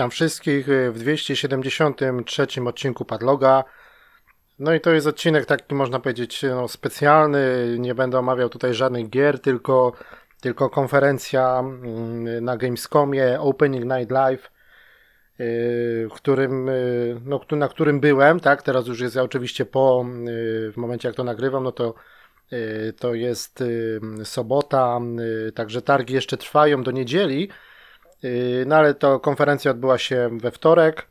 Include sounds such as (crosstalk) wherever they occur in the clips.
Witam wszystkich w 273 odcinku Padloga. No i to jest odcinek taki, można powiedzieć, no, specjalny. Nie będę omawiał tutaj żadnych gier, tylko, tylko konferencja mm, na Gamescomie Opening Night Live, y, którym, y, no, na którym byłem, tak? Teraz już jest oczywiście po, y, w momencie jak to nagrywam, no to to jest sobota, także targi jeszcze trwają do niedzieli. Yy, no ale to konferencja odbyła się we wtorek.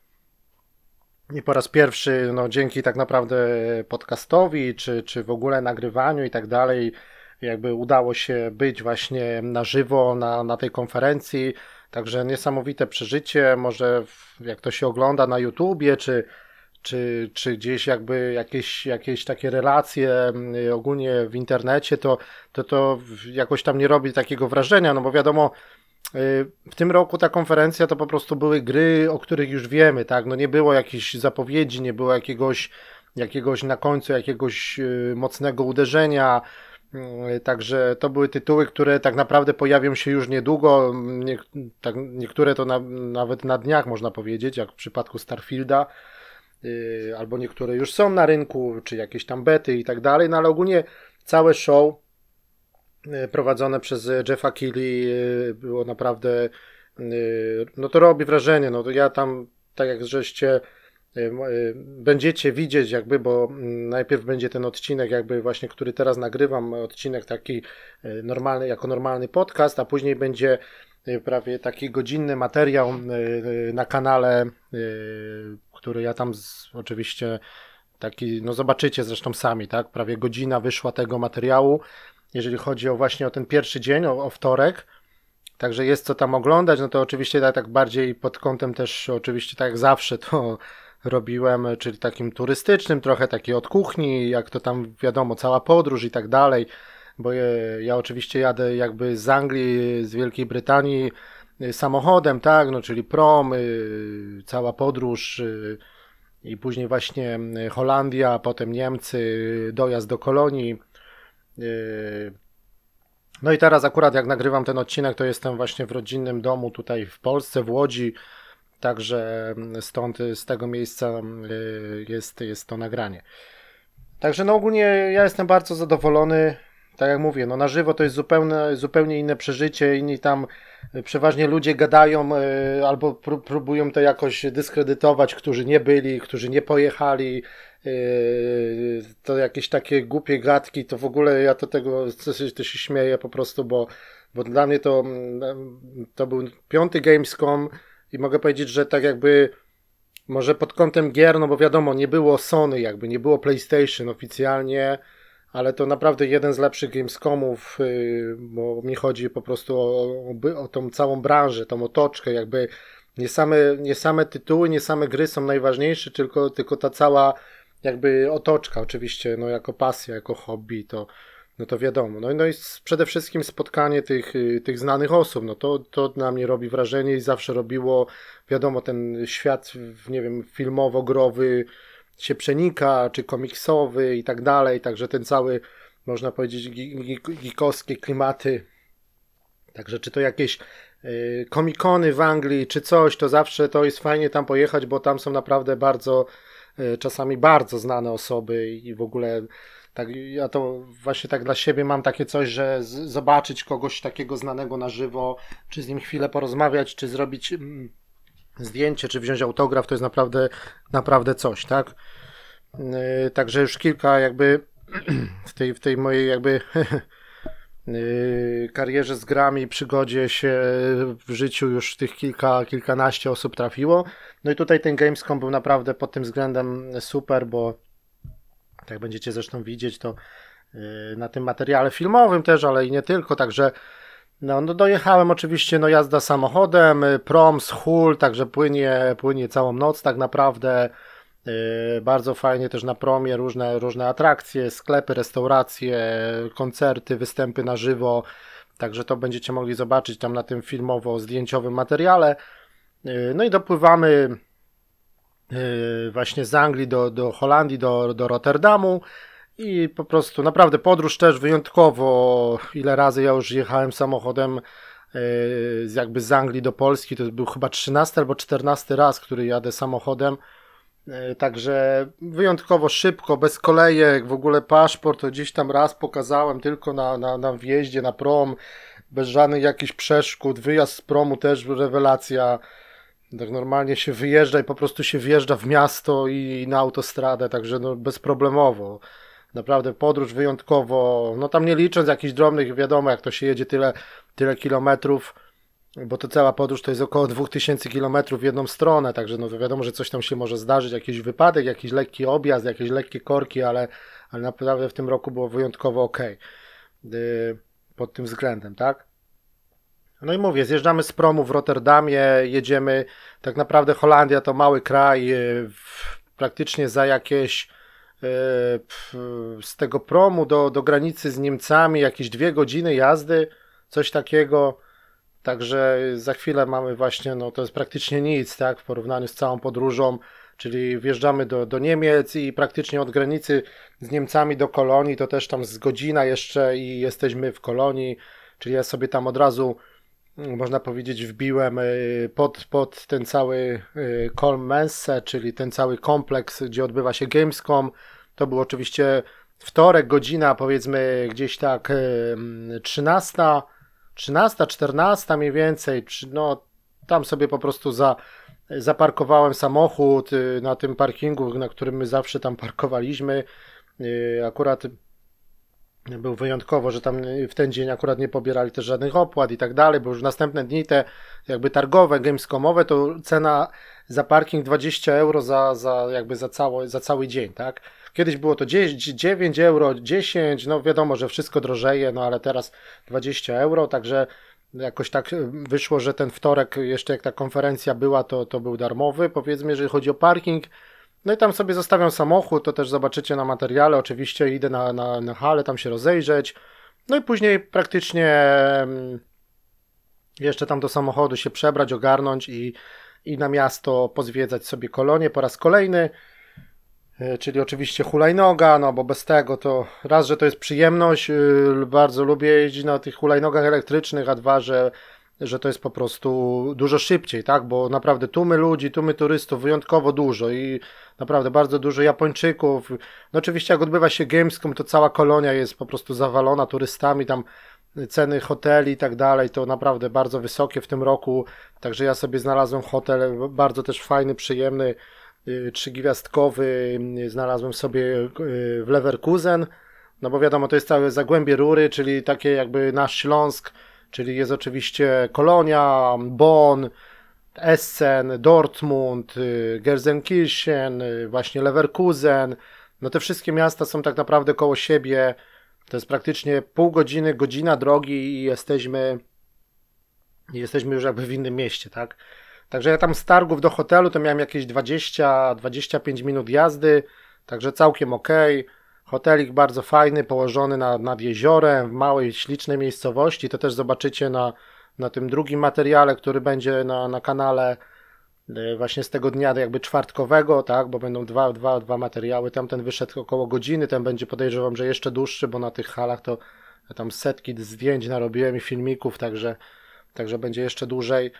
I po raz pierwszy, no dzięki tak naprawdę podcastowi, czy, czy w ogóle nagrywaniu i tak dalej, jakby udało się być właśnie na żywo na, na tej konferencji. Także niesamowite przeżycie. Może jak to się ogląda na YouTubie, czy, czy, czy gdzieś jakby jakieś, jakieś takie relacje mm, ogólnie w internecie, to, to to jakoś tam nie robi takiego wrażenia, no bo wiadomo, w tym roku ta konferencja to po prostu były gry, o których już wiemy, tak? No nie było jakichś zapowiedzi, nie było jakiegoś, jakiegoś na końcu jakiegoś y, mocnego uderzenia. Y, także to były tytuły, które tak naprawdę pojawią się już niedługo. Nie, tak, niektóre to na, nawet na dniach można powiedzieć, jak w przypadku Starfielda. Albo niektóre już są na rynku, czy jakieś tam bety i tak dalej, no ale ogólnie całe show prowadzone przez Jeffa Keighley e, było naprawdę, e, no to robi wrażenie, no to ja tam, tak jak żeście będziecie widzieć jakby, bo mm, najpierw będzie ten odcinek jakby właśnie, który teraz nagrywam, odcinek taki normalny, jako normalny podcast, a później będzie prawie taki godzinny materiał na kanale, który ja tam z, oczywiście taki, no zobaczycie zresztą sami, tak, prawie godzina wyszła tego materiału, jeżeli chodzi o właśnie o ten pierwszy dzień, o, o wtorek. Także jest co tam oglądać, no to oczywiście tak, tak bardziej pod kątem też oczywiście tak jak zawsze to (laughs) robiłem, czyli takim turystycznym, trochę taki od kuchni, jak to tam wiadomo, cała podróż i tak dalej, bo ja, ja oczywiście jadę jakby z Anglii, z Wielkiej Brytanii y, samochodem, tak, no czyli prom, y, cała podróż y, i później właśnie Holandia, potem Niemcy, dojazd do kolonii, no i teraz akurat jak nagrywam ten odcinek, to jestem właśnie w rodzinnym domu tutaj w Polsce, w Łodzi, także stąd z tego miejsca yy, jest, jest to nagranie. Także no ogólnie ja jestem bardzo zadowolony. Tak jak mówię, no na żywo to jest zupełnie, zupełnie inne przeżycie. Inni tam przeważnie ludzie gadają yy, albo próbują to jakoś dyskredytować, którzy nie byli, którzy nie pojechali. Yy, to jakieś takie głupie gadki, to w ogóle ja to tego to się śmieję po prostu, bo, bo dla mnie to, mm, to był piąty Gamescom i mogę powiedzieć, że tak jakby może pod kątem gier, no bo wiadomo, nie było Sony, jakby nie było PlayStation oficjalnie, ale to naprawdę jeden z lepszych Gamescomów, yy, bo mi chodzi po prostu o, o, o tą całą branżę, tą otoczkę, jakby nie same, nie same tytuły, nie same gry są najważniejsze, tylko, tylko ta cała jakby otoczka oczywiście, no jako pasja, jako hobby, to, no to wiadomo. No, no i przede wszystkim spotkanie tych, y, tych znanych osób, no to, to na mnie robi wrażenie i zawsze robiło, wiadomo, ten świat, nie wiem, filmowo-growy się przenika, czy komiksowy i tak dalej, także ten cały, można powiedzieć, gikowskie klimaty, także czy to jakieś y, komikony w Anglii, czy coś, to zawsze to jest fajnie tam pojechać, bo tam są naprawdę bardzo czasami bardzo znane osoby i w ogóle tak, ja to właśnie tak dla siebie mam takie coś, że z, zobaczyć kogoś takiego znanego na żywo, czy z nim chwilę porozmawiać, czy zrobić mm, zdjęcie, czy wziąć autograf, to jest naprawdę, naprawdę coś, tak? Yy, także już kilka jakby (clears throat) w tej, w tej mojej jakby (laughs) karierze z grami, przygodzie się w życiu już tych kilka, kilkanaście osób trafiło. No i tutaj ten Gamescom był naprawdę pod tym względem super, bo jak będziecie zresztą widzieć, to yy, na tym materiale filmowym też, ale i nie tylko, także no, no dojechałem oczywiście, no jazda samochodem, prom z Hull, także płynie, płynie całą noc tak naprawdę. Yy, bardzo fajnie też na promie różne, różne atrakcje, sklepy, restauracje, koncerty, występy na żywo. Także to będziecie mogli zobaczyć tam na tym filmowo-zdjęciowym materiale. Yy, no i dopływamy yy, właśnie z Anglii do, do Holandii, do, do Rotterdamu. I po prostu naprawdę podróż też wyjątkowo. Ile razy ja już jechałem samochodem jakby z Anglii do Polski. To był chyba 13 albo 14 raz, który jadę samochodem. Także wyjątkowo szybko, bez kolejek, w ogóle paszport to gdzieś tam raz pokazałem tylko na, na, na wjeździe na prom, bez żadnych jakichś przeszkód. Wyjazd z promu też rewelacja. Tak normalnie się wyjeżdża i po prostu się wjeżdża w miasto i na autostradę, także no bezproblemowo. Naprawdę podróż wyjątkowo, no tam nie licząc jakichś drobnych, wiadomo jak to się jedzie tyle, tyle kilometrów, bo to cała podróż to jest około 2000 kilometrów w jedną stronę, także no wiadomo, że coś tam się może zdarzyć, jakiś wypadek, jakiś lekki objazd, jakieś lekkie korki, ale, ale naprawdę w tym roku było wyjątkowo ok pod tym względem, tak? No i mówię, zjeżdżamy z promu w Rotterdamie, jedziemy, tak naprawdę Holandia to mały kraj, y, praktycznie za jakieś y, z tego promu do, do granicy z Niemcami jakieś dwie godziny jazdy, coś takiego. Także za chwilę mamy właśnie, no to jest praktycznie nic, tak, w porównaniu z całą podróżą, czyli wjeżdżamy do, do Niemiec i praktycznie od granicy z Niemcami do Kolonii to też tam z godzina jeszcze i jesteśmy w Kolonii, czyli ja sobie tam od razu można powiedzieć, wbiłem y, pod, pod ten cały y, czyli ten cały kompleks, gdzie odbywa się Gamescom. To był oczywiście wtorek, godzina powiedzmy gdzieś tak 13, 13, 14 mniej więcej. No, tam sobie po prostu za, zaparkowałem samochód y, na tym parkingu, na którym my zawsze tam parkowaliśmy. Akurat był wyjątkowo, że tam w ten dzień akurat nie pobierali też żadnych opłat i tak dalej, bo już następne dni te jakby targowe, gamescomowe, to cena za parking 20 euro za, za jakby za, cało, za cały dzień, tak? Kiedyś było to 9 euro, 10, no wiadomo, że wszystko drożeje, no ale teraz 20 euro, także jakoś tak wyszło, że ten wtorek, jeszcze jak ta konferencja była, to, to był darmowy, powiedzmy, jeżeli chodzi o parking, no i tam sobie zostawiam samochód, to też zobaczycie na materiale. Oczywiście idę na, na, na halę, tam się rozejrzeć. No i później praktycznie jeszcze tam do samochodu się przebrać, ogarnąć i, i na miasto pozwiedzać sobie kolonie po raz kolejny. E, czyli oczywiście hulajnoga, no bo bez tego to raz, że to jest przyjemność, y, bardzo lubię jeździć na tych hulajnogach elektrycznych, a dwa, że że to jest po prostu dużo szybciej, tak? Bo naprawdę tłumy ludzi, tłumy turystów wyjątkowo dużo i naprawdę bardzo dużo Japończyków. No oczywiście jak odbywa się Gamescom, to cała kolonia jest po prostu zawalona turystami, tam ceny hoteli i tak dalej, to naprawdę bardzo wysokie w tym roku, także ja sobie znalazłem hotel bardzo też fajny, przyjemny, trzygwiazdkowy, znalazłem sobie y, w Leverkusen, no bo wiadomo, to jest całe Zagłębie Rury, czyli takie jakby nasz Śląsk, czyli jest oczywiście Kolonia, Bonn, Essen, Dortmund, y, Gelsenkirchen, y, właśnie Leverkusen. No te wszystkie miasta są tak naprawdę koło siebie. To jest praktycznie pół godziny, godzina drogi i jesteśmy, jesteśmy już jakby w innym mieście, tak? Także ja tam z targów do hotelu to miałem jakieś 20-25 minut jazdy, także całkiem ok. Hotelik bardzo fajny, położony nad, nad jeziorem, w małej, ślicznej miejscowości. To też zobaczycie na, na tym drugim materiale, który będzie na, na kanale e, właśnie z tego dnia jakby czwartkowego, tak, bo będą dwa, dwa, dwa materiały. Tamten wyszedł około godziny, ten będzie podejrzewam, że jeszcze dłuższy, bo na tych halach to ja tam setki zdjęć narobiłem i filmików, także, także będzie jeszcze dłużej.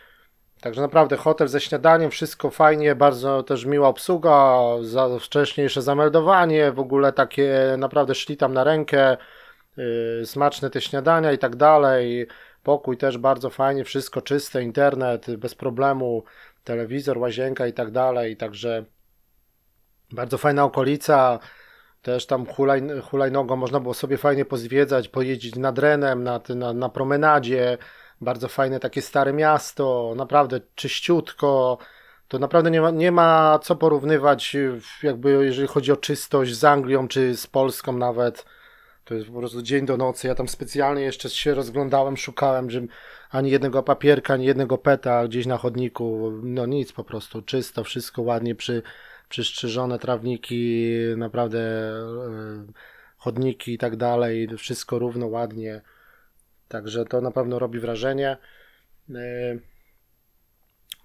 Także naprawdę hotel ze śniadaniem, wszystko fajnie, bardzo też miła obsługa, za wcześniejsze zameldowanie, w ogóle takie naprawdę szli tam na rękę, yy, smaczne te śniadania i tak dalej. Pokój też bardzo fajnie, wszystko czyste, internet bez problemu, telewizor, łazienka i tak dalej. Także bardzo fajna okolica. Też tam hulaj, hulajnogą można było sobie fajnie pozwiedzać, pojeździć nad Renem, na, na, na promenadzie bardzo fajne takie stare miasto, naprawdę czyściutko. To naprawdę nie ma, nie ma co porównywać, jakby jeżeli chodzi o czystość z Anglią czy z Polską nawet. To jest po prostu dzień do nocy. Ja tam specjalnie jeszcze się rozglądałem, szukałem, że ani jednego papierka, ani jednego peta gdzieś na chodniku. No nic, po prostu czysto, wszystko ładnie przy, przystrzyżone trawniki, naprawdę e, chodniki i tak dalej. Wszystko równo, ładnie. Także to na pewno robi wrażenie. E,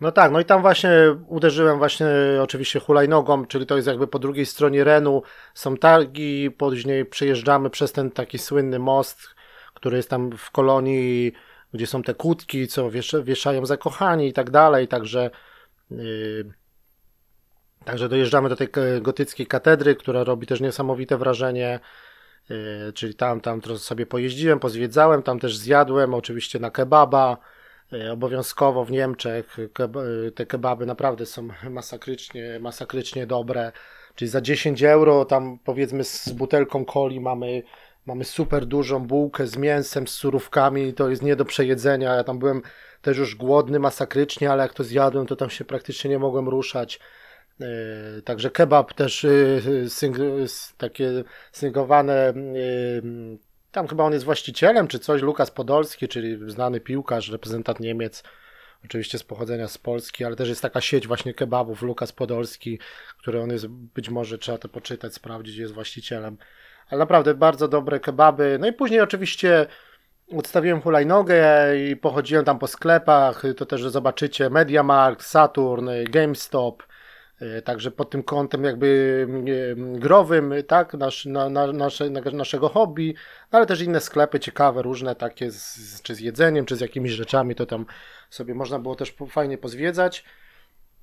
no tak, no i tam właśnie uderzyłem właśnie oczywiście hulajnogą, czyli to jest jakby po drugiej stronie Renu. Są targi, później przejeżdżamy przez ten taki słynny most, który jest tam w kolonii gdzie są te kłódki, co wiesz, wieszają zakochani i tak dalej, także yy, także dojeżdżamy do tej gotyckiej katedry, która robi też niesamowite wrażenie, czyli tam, tam sobie pojeździłem, pozwiedzałem, tam też zjadłem, oczywiście na kebaba, yy, obowiązkowo w Niemczech yy, te kebaby naprawdę są (laughs) masakrycznie, masakrycznie dobre, czyli za 10 euro tam powiedzmy z butelką coli mamy Mamy super dużą bułkę z mięsem, z surówkami, to jest nie do przejedzenia. Ja tam byłem też już głodny masakrycznie, ale jak to zjadłem, to tam się praktycznie nie mogłem ruszać. Yy, także kebab też yy, syng, takie syngowane. Yy, tam chyba on jest właścicielem czy coś, Lukas Podolski, czyli znany piłkarz, reprezentant Niemiec, oczywiście z pochodzenia z Polski, ale też jest taka sieć właśnie kebabów, Lukas Podolski, który on jest, być może trzeba to poczytać, sprawdzić, jest właścicielem ale naprawdę bardzo dobre kebaby. No i później oczywiście odstawiłem hulajnogę i pochodziłem tam po sklepach, to też zobaczycie Mediamarkt, Saturn, GameStop, e, także pod tym kątem jakby e, growym, tak, nasz, na, na, nasze, na, naszego hobby, ale też inne sklepy ciekawe, różne takie, z, czy z jedzeniem, czy z jakimiś rzeczami, to tam sobie można było też fajnie pozwiedzać.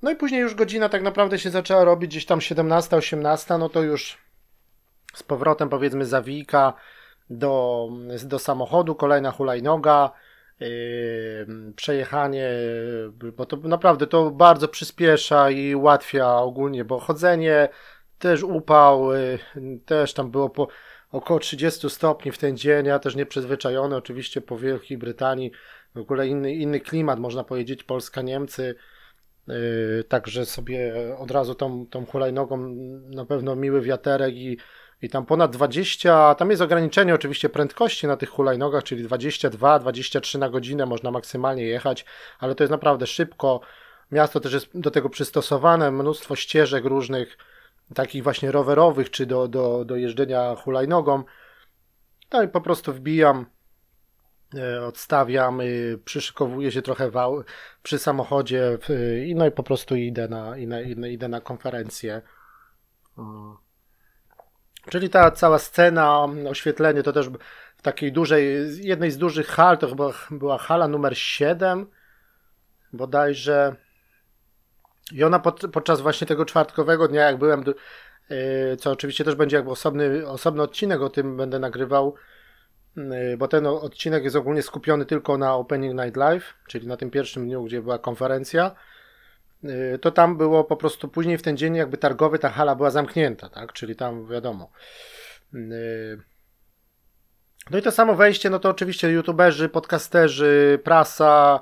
No i później już godzina tak naprawdę się zaczęła robić, gdzieś tam 17, 18, no to już z powrotem powiedzmy zawijka do, do samochodu, kolejna hulajnoga, przejechanie, bo to naprawdę to bardzo przyspiesza i ułatwia ogólnie, bo chodzenie, też upał, yy, też tam było po około 30 stopni w ten dzień, ja też nieprzyzwyczajony oczywiście po Wielkiej Brytanii, w ogóle inny, inny klimat, można powiedzieć, Polska-Niemcy, yy, także sobie od razu tą, tą hulajnogą na pewno miły wiaterek i i tam ponad 20, tam jest ograniczenie oczywiście prędkości na tych hulajnogach, czyli 22-23 na godzinę można maksymalnie jechać, ale to jest naprawdę szybko. Miasto też jest do tego przystosowane, mnóstwo ścieżek różnych, takich właśnie rowerowych, czy do, do, do jeżdżenia hulajnogą. No i po prostu wbijam, e, odstawiam, przyszykowuję się trochę wał, przy samochodzie i no i po prostu idę na, idę, idę na konferencję. Czyli ta cała scena, oświetlenie to też w takiej dużej, jednej z dużych hal, to chyba była hala numer 7 bodajże. I ona pod, podczas właśnie tego czwartkowego dnia, jak byłem, yy, co oczywiście też będzie jakby osobny, osobny odcinek o tym będę nagrywał, yy, bo ten odcinek jest ogólnie skupiony tylko na Opening Night Live, czyli na tym pierwszym dniu, gdzie była konferencja. Y, to tam było po prostu później w ten dzień jakby targowy ta hala była zamknięta, tak? Czyli tam wiadomo. Y, no i to samo wejście, no to oczywiście youtuberzy, podcasterzy, prasa,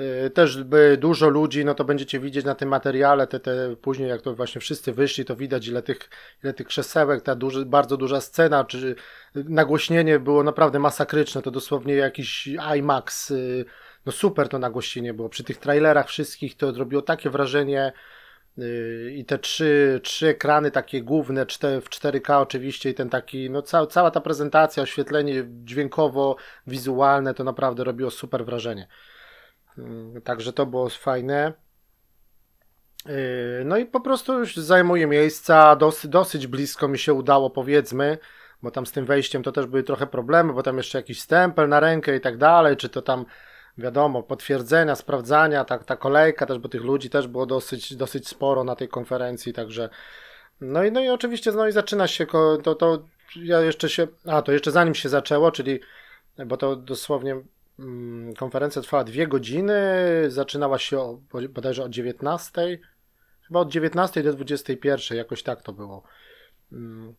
y, też by dużo ludzi, no to będziecie widzieć na tym materiale, te, te później jak to właśnie wszyscy wyszli, to widać ile tych, ile tych krzesełek, ta duży, bardzo duża scena, czy nagłośnienie było naprawdę masakryczne, to dosłownie jakiś IMAX, no super to nagłośnienie było. Przy tych trailerach wszystkich to zrobiło takie wrażenie yy, i te trzy, trzy ekrany takie główne w 4K oczywiście i ten taki, no ca cała ta prezentacja, oświetlenie dźwiękowo-wizualne to naprawdę robiło super wrażenie. Yy, także to było fajne. Yy, no i po prostu już zajmuje miejsca, dosyć, dosyć blisko mi się udało powiedzmy, bo tam z tym wejściem to też były trochę problemy, bo tam jeszcze jakiś stempel na rękę i tak dalej, czy to tam wiadomo, potwierdzenia, sprawdzania, ta, ta kolejka też, bo tych ludzi też było dosyć, dosyć sporo na tej konferencji, także no i, no i oczywiście no i zaczyna się, to, to ja jeszcze się, a to jeszcze zanim się zaczęło, czyli, bo to dosłownie mm, konferencja trwała dwie godziny, zaczynała się o, bodajże o 19, chyba od 19 do 21, jakoś tak to było. Mm.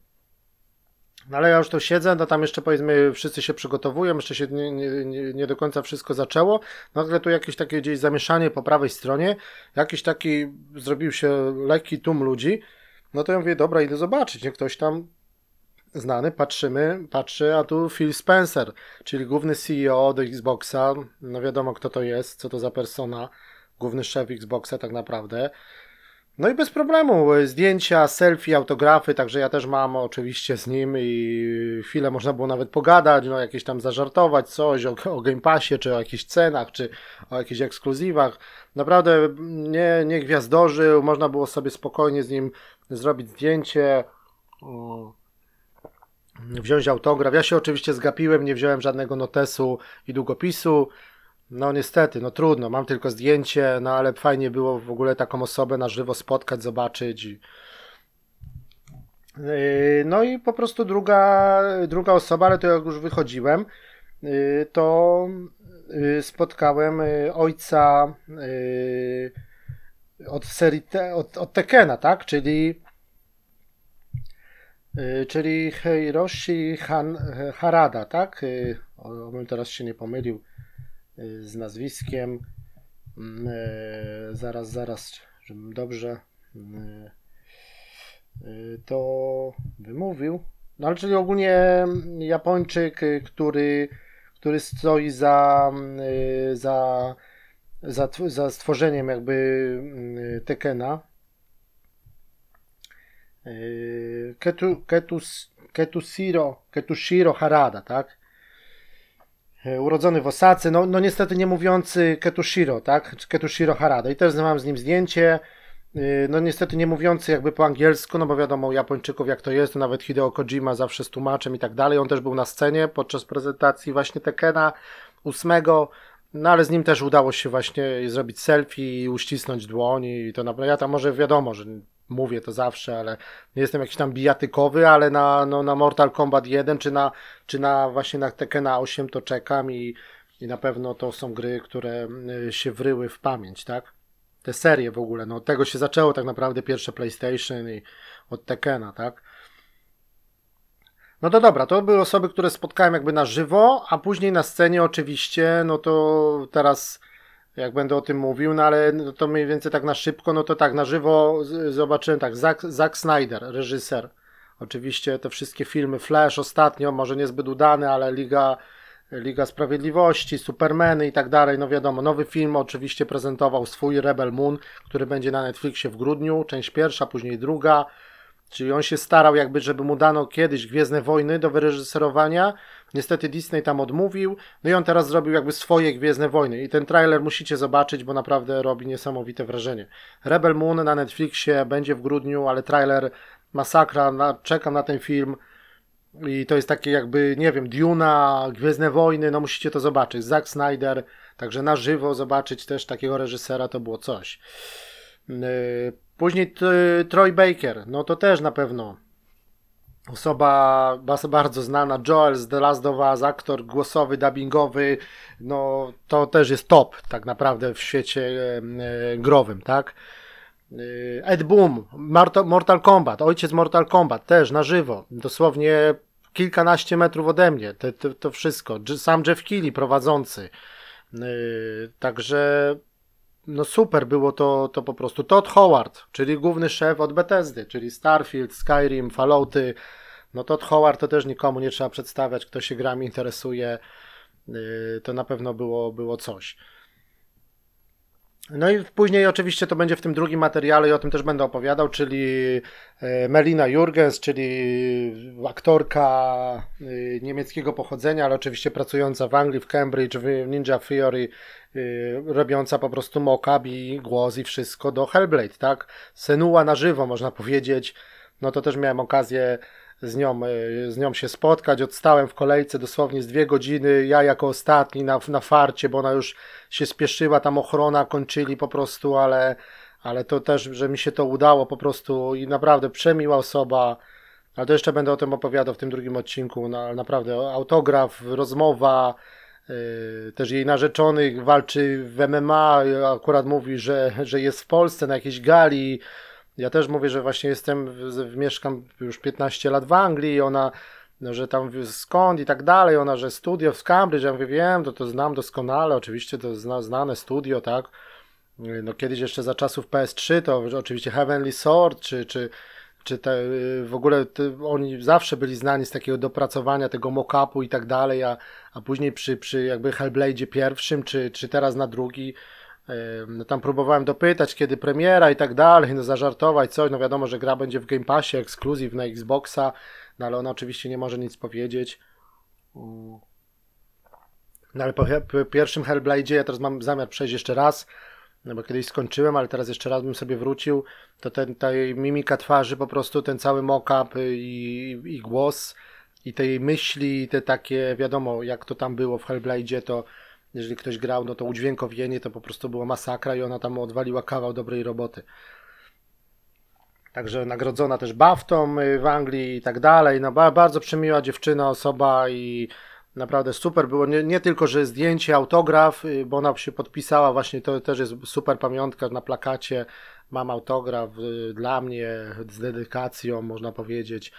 No ale ja już to siedzę, no tam jeszcze powiedzmy wszyscy się przygotowują, jeszcze się nie, nie, nie do końca wszystko zaczęło. Nagle tu jakieś takie gdzieś zamieszanie po prawej stronie, jakiś taki zrobił się lekki tłum ludzi. No to ja mówię, dobra, idę zobaczyć, nie ktoś tam znany, patrzymy, patrzy, a tu Phil Spencer, czyli główny CEO do Xboxa, no wiadomo kto to jest, co to za persona, główny szef Xboxa tak naprawdę. No i bez problemu, zdjęcia, selfie, autografy, także ja też mam oczywiście z nim i chwilę można było nawet pogadać, no jakieś tam zażartować coś o, o Game Passie, czy o jakichś cenach, czy o jakichś ekskluzywach. Naprawdę nie, nie gwiazdożył, można było sobie spokojnie z nim zrobić zdjęcie, mm, wziąć autograf. Ja się oczywiście zgapiłem, nie wziąłem żadnego notesu i długopisu, No niestety, no trudno, mam tylko zdjęcie, no ale fajnie było w ogóle taką osobę na żywo spotkać, zobaczyć. Yy, No i po prostu druga, druga osoba, ale to jak już wychodziłem, yy, to yy, spotkałem ojca od serii, te, od, od Tekena, tak? Czyli czyli Hiroshi Han, Harada, tak? O, bym teraz się nie pomylił z nazwiskiem. Mm, yy, Zaraz, zaraz, żebym dobrze yy, yy, to wymówił. No ale czyli ogólnie Japończyk, yy, który, który stoi za, za, za, za stworzeniem jakby Tekena. Ketu, Ketus, Ketushiro, Ketushiro Harada, tak? E, Urodzony w Osace, no, no niestety nie mówiący Ketushiro, tak? Ketushiro Harada. I też mam z nim zdjęcie. Yy, No niestety nie mówiący jakby po angielsku, no bo wiadomo Japończyków jak to jest, to nawet Hideo Kojima zawsze z tłumaczem i tak dalej. On też był na scenie podczas prezentacji właśnie Tekena ósmego, no ale z nim też udało się właśnie zrobić selfie i uścisnąć dłoń i to naprawdę, ja tam może wiadomo, że mówię to zawsze, ale nie jestem jakiś tam bijatykowy, ale na, no, na Mortal Kombat 1 czy na, czy na właśnie na Tekena 8 to czekam i, i na pewno to są gry, które y, się wryły w pamięć, tak? Te serie w ogóle, no od tego się zaczęło tak naprawdę pierwsze PlayStation i od Tekena, tak? No to dobra, to były osoby, które spotkałem jakby na żywo, a później na scenie oczywiście, no to teraz jak będę o tym mówił, no ale no to mniej więcej tak na szybko, no to tak na żywo zobaczyłem tak, Zack, Zack Snyder, reżyser. Oczywiście te wszystkie filmy, Flash ostatnio, może niezbyt udane, ale Liga, Liga Sprawiedliwości, Supermany i tak dalej, no wiadomo, nowy film oczywiście prezentował swój Rebel Moon, który będzie na Netflixie w grudniu, część pierwsza, później druga. Czyli on się starał jakby, żeby mu dano kiedyś Gwiezdne Wojny do wyreżyserowania. Niestety Disney tam odmówił. No i on teraz zrobił jakby swoje Gwiezdne Wojny. I ten trailer musicie zobaczyć, bo naprawdę robi niesamowite wrażenie. Rebel Moon na Netflixie będzie w grudniu, ale trailer masakra. Na, czekam na ten film. I to jest takie jakby, nie wiem, Duna, Gwiezdne Wojny, no musicie to zobaczyć. Zack Snyder, także na żywo zobaczyć też takiego reżysera to było coś. Yy, Później Troy Baker, no to też na pewno osoba bardzo znana, Joel z The Last of Us, aktor głosowy, dubbingowy, no to też jest top tak naprawdę w świecie e, growym, tak? E, Ed Boom, Mortal Kombat, ojciec Mortal Kombat, też na żywo, dosłownie kilkanaście metrów ode mnie, to, to, to wszystko, sam Jeff Keighley prowadzący, E, także no super było to, to po prostu. Todd Howard, czyli główny szef od Bethesdy, czyli Starfield, Skyrim, Fallouty. No Todd Howard to też nikomu nie trzeba przedstawiać, kto się grami interesuje, yy, to na pewno było, było coś. No i później oczywiście to będzie w tym drugim materiale i o tym też będę opowiadał, czyli e, Melina Jurgens, czyli aktorka e, niemieckiego pochodzenia, ale oczywiście pracująca w Anglii, w Cambridge, w Ninja Theory, e, robiąca po prostu mock-up i głos i wszystko do Hellblade, tak? Senua na żywo, można powiedzieć. No to też miałem okazję z nią, e, z nią się spotkać. Odstałem w kolejce dosłownie z dwie godziny. Ja jako ostatni na, na farcie, bo ona już się spieszyła, tam ochrona kończyli po prostu, ale, ale to też, że mi się to udało po prostu i naprawdę przemiła osoba. Ale to jeszcze będę o tym opowiadał w tym drugim odcinku. No, naprawdę autograf, rozmowa. Yy, też jej narzeczony walczy w MMA, akurat mówi, że, że jest w Polsce na jakiejś gali. Ja też mówię, że właśnie jestem, mieszkam już 15 lat w Anglii, ona, no, że tam skąd i tak dalej, ona, że studio w Cambridge, ja mówię, wiem, to, to znam doskonale, oczywiście to zna, znane studio, tak, no kiedyś jeszcze za czasów PS3 to oczywiście Heavenly Sword, czy, czy, czy te, w ogóle te, oni zawsze byli znani z takiego dopracowania tego mock-upu i tak dalej, a, a później przy, przy jakby Hellblade'zie pierwszym, czy, czy teraz na drugi, tam próbowałem dopytać, kiedy premiera i tak dalej, no zażartować coś, no wiadomo, że gra będzie w Game Passie, ekskluzyw na Xboxa, no ale ona oczywiście nie może nic powiedzieć. Mm. No ale po pierwszym Hellblade'zie ja teraz mam zamiar przejść jeszcze raz, no bo kiedyś skończyłem, ale teraz jeszcze raz bym sobie wrócił, to ten, ta jej mimika twarzy, po prostu ten cały mock-up i, i głos i tej myśli, te takie, wiadomo, jak to tam było w Hellblade'zie, to, jeżeli ktoś grał, no to udźwiękowienie to po prostu była masakra i ona tam odwaliła kawał dobrej roboty. Także nagrodzona też BAFTą y, w Anglii i tak dalej. No, bardzo przymiła dziewczyna, osoba i naprawdę super było. Nie, nie, tylko, że zdjęcie, autograf, y, bo ona się podpisała, właśnie to też jest super pamiątka na plakacie. Mam autograf y, dla mnie z dedykacją, można powiedzieć.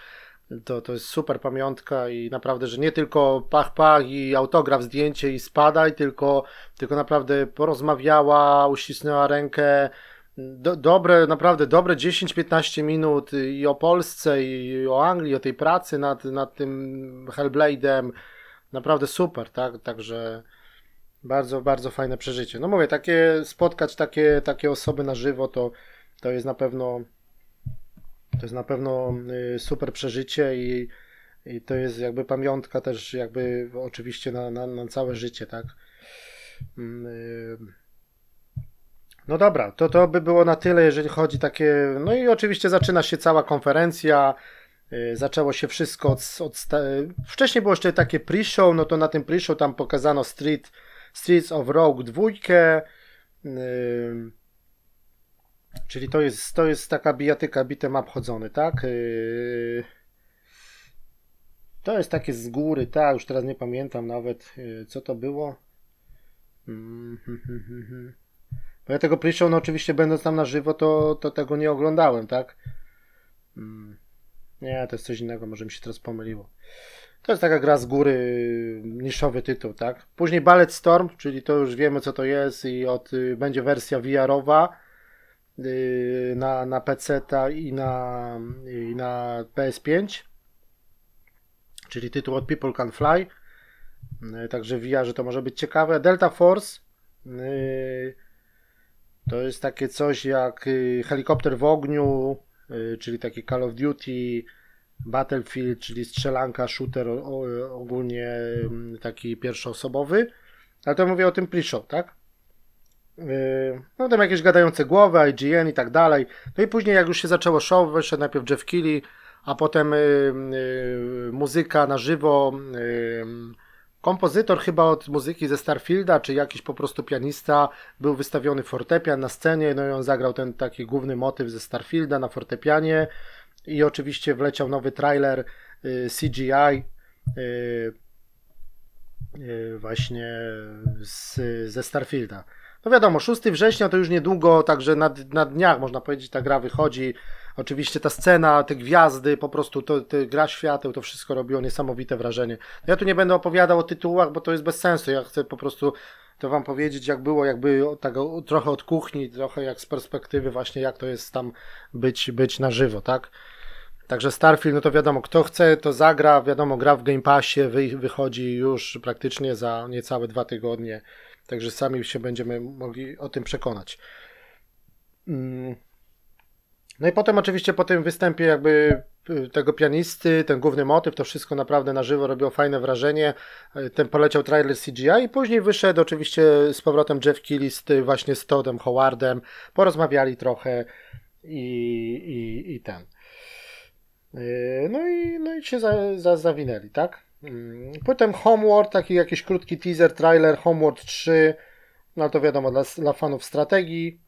To, to jest super pamiątka i naprawdę, że nie tylko pach, pach i autograf, zdjęcie i spadaj, tylko, tylko naprawdę porozmawiała, uścisnęła rękę, do, dobre, naprawdę dobre 10-15 minut i o Polsce, i o Anglii, o tej pracy nad, nad tym Hellblade'em. Naprawdę super, tak? Także bardzo, bardzo fajne przeżycie. No mówię, takie spotkać takie, takie osoby na żywo to, to jest na pewno to jest na pewno y, super przeżycie i, i to jest jakby pamiątka też jakby oczywiście na, na, na całe życie, tak? Mm, y, no dobra, to to by było na tyle, jeżeli chodzi takie. No i oczywiście zaczyna się cała konferencja. Y, zaczęło się wszystko od, od Wcześniej było jeszcze takie pre-show, no to na tym pre-show tam pokazano Street, Streets of Rogue 2. Yy, czyli to jest, to jest taka bijatyka bitem obchodzony, tak? Yy, to jest takie z góry, tak? Już teraz nie pamiętam nawet, yy, co to było. Mm, bo ja tego pre no oczywiście będąc tam na żywo, to, to tego nie oglądałem, tak? Hmm. Nie, to jest coś innego, może mi się teraz pomyliło. To jest taka gra z góry, niszowy tytuł, tak? Później Ballet Storm, czyli to już wiemy co to jest i od, będzie wersja VR-owa na, na PC i na, i na PS5, czyli tytuł od People Can Fly. Y, także VR, że to może być ciekawe. Delta Force to jest takie coś jak y, helikopter w ogniu, y, czyli taki Call of Duty, Battlefield, czyli strzelanka, shooter ogólnie taki pierwszoosobowy. Ale to mówię o tym pre-show, tak? Y, no tam jakieś gadające głowy, IGN i tak dalej. No i później jak już się zaczęło show, wyszedł najpierw Jeff Keighley, a potem y, y, muzyka na żywo, Kompozytor chyba od muzyki ze Starfielda, czy jakiś po prostu pianista, był wystawiony fortepian na scenie, no i on zagrał ten taki główny motyw ze Starfielda na fortepianie i oczywiście wleciał nowy trailer CGI właśnie z, ze Starfielda. No wiadomo, 6 września to już niedługo, także na, na dniach można powiedzieć ta gra wychodzi. Oczywiście ta scena, te gwiazdy, po prostu to, to gra świateł, to wszystko robiło niesamowite wrażenie. Ja tu nie będę opowiadał o tytułach, bo to jest bez sensu. Ja chcę po prostu to wam powiedzieć, jak było, jakby tak trochę od kuchni, trochę jak z perspektywy właśnie, jak to jest tam być, być na żywo, tak? Także Starfield, no to wiadomo, kto chce, to zagra, wiadomo, gra w Game Passie, wy, wychodzi już praktycznie za niecałe dwa tygodnie, także sami się będziemy mogli o tym przekonać. Mm. No i potem oczywiście po tym występie jakby y, tego pianisty, ten główny motyw, to wszystko naprawdę na żywo robiło fajne wrażenie. Y, ten poleciał trailer CGI i później wyszedł oczywiście z powrotem Jeff Keighley z, właśnie z Toddem Howardem, porozmawiali trochę i, i, i ten. Y, no i, no i się za, za, zawinęli, tak? Mm, potem Homeworld, taki jakiś krótki teaser, trailer Homeworld 3, no to wiadomo, dla, dla fanów strategii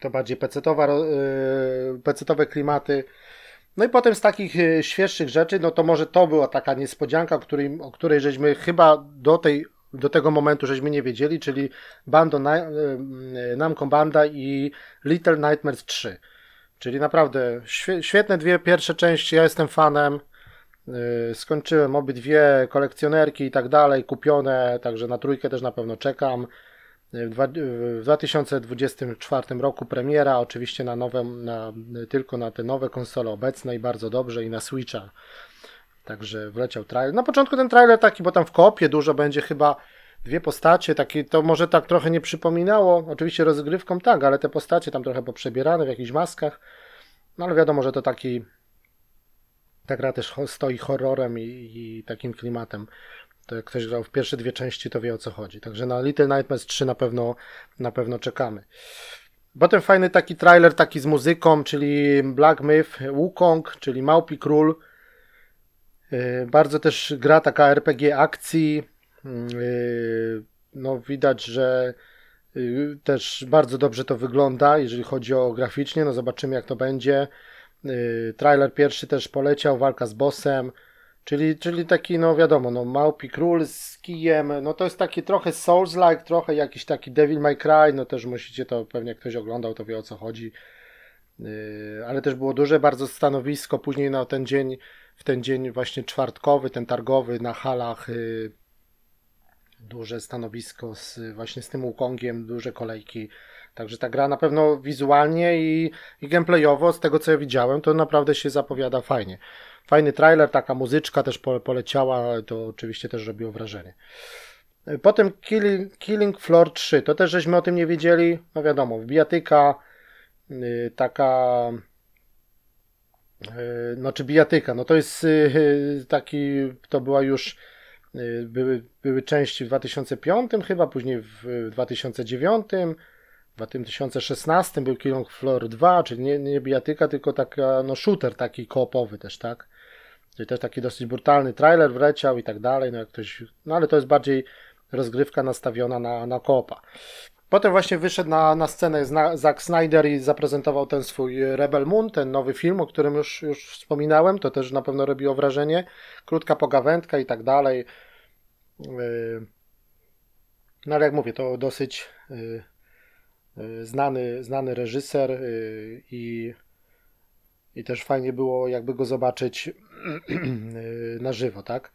to bardziej yy, pecetowe klimaty. No i potem z takich yy, świeższych rzeczy, no to może to była taka niespodzianka, o której, o której żeśmy chyba do tej do tego momentu żeśmy nie wiedzieli, czyli Bando yy, Namco Banda i Little Nightmares 3. Czyli naprawdę świetne dwie pierwsze części, ja jestem fanem. Skończyłem obydwie kolekcjonerki i tak dalej, kupione, także na trójkę też na pewno czekam. W 2024 roku premiera, oczywiście na nowe, na, tylko na te nowe konsole obecne i bardzo dobrze i na Switcha. Także wleciał trailer. Na początku ten trailer taki, bo tam w kopie dużo będzie chyba dwie postacie, takie, to może tak trochę nie przypominało, oczywiście rozgrywką tak, ale te postacie tam trochę poprzebierane w jakichś maskach, no ale wiadomo, że to taki ta gra też stoi horrorem i, i takim klimatem to jak ktoś grał w pierwsze dwie części, to wie o co chodzi. Także na Little Nightmares 3 na pewno, na pewno czekamy. Potem fajny taki trailer taki z muzyką, czyli Black Myth, Wukong, czyli Małpi Król. Y, bardzo też gra taka RPG akcji. Yy, no widać, że yy, też bardzo dobrze to wygląda, jeżeli chodzi o graficznie, no zobaczymy jak to będzie. Yy, trailer pierwszy też poleciał, walka z bossem, czyli, czyli taki, no wiadomo, no małpi król z kijem, no to jest taki trochę Souls-like, trochę jakiś taki Devil May Cry, no też musicie to, pewnie ktoś oglądał, to wie o co chodzi. Ale też było duże bardzo stanowisko później na ten dzień, w ten dzień właśnie czwartkowy, ten targowy na halach duże stanowisko z, właśnie z tym Wukongiem, duże kolejki. Także ta gra na pewno wizualnie i, i gameplayowo, z tego co ja widziałem, to naprawdę się zapowiada fajnie. Fajny trailer, taka muzyczka też poleciała, to oczywiście też robiło wrażenie. Potem Killing, Killing Floor 3, to też żeśmy o tym nie wiedzieli, no wiadomo, bijatyka, yy, taka yy, no czy bijatyka, no to jest yy, taki, to była już Y, były, były części w 2005 chyba, później w 2009, w 2016 był Killing Floor 2, czyli nie, nie bijatyka, tylko taka, no shooter taki koopowy też, tak? Czyli też taki dosyć brutalny trailer wleciał i tak dalej, no jak ktoś, no ale to jest bardziej rozgrywka nastawiona na, na koopa. Potem właśnie wyszedł na, na scenę Zack Snyder i zaprezentował ten swój Rebel Moon, ten nowy film, o którym już, już wspominałem. To też na pewno robiło wrażenie. Krótka pogawędka i tak dalej. No ale jak mówię, to dosyć yy, yy, znany, znany reżyser i, i też fajnie było jakby go zobaczyć (clears throat) na żywo, tak?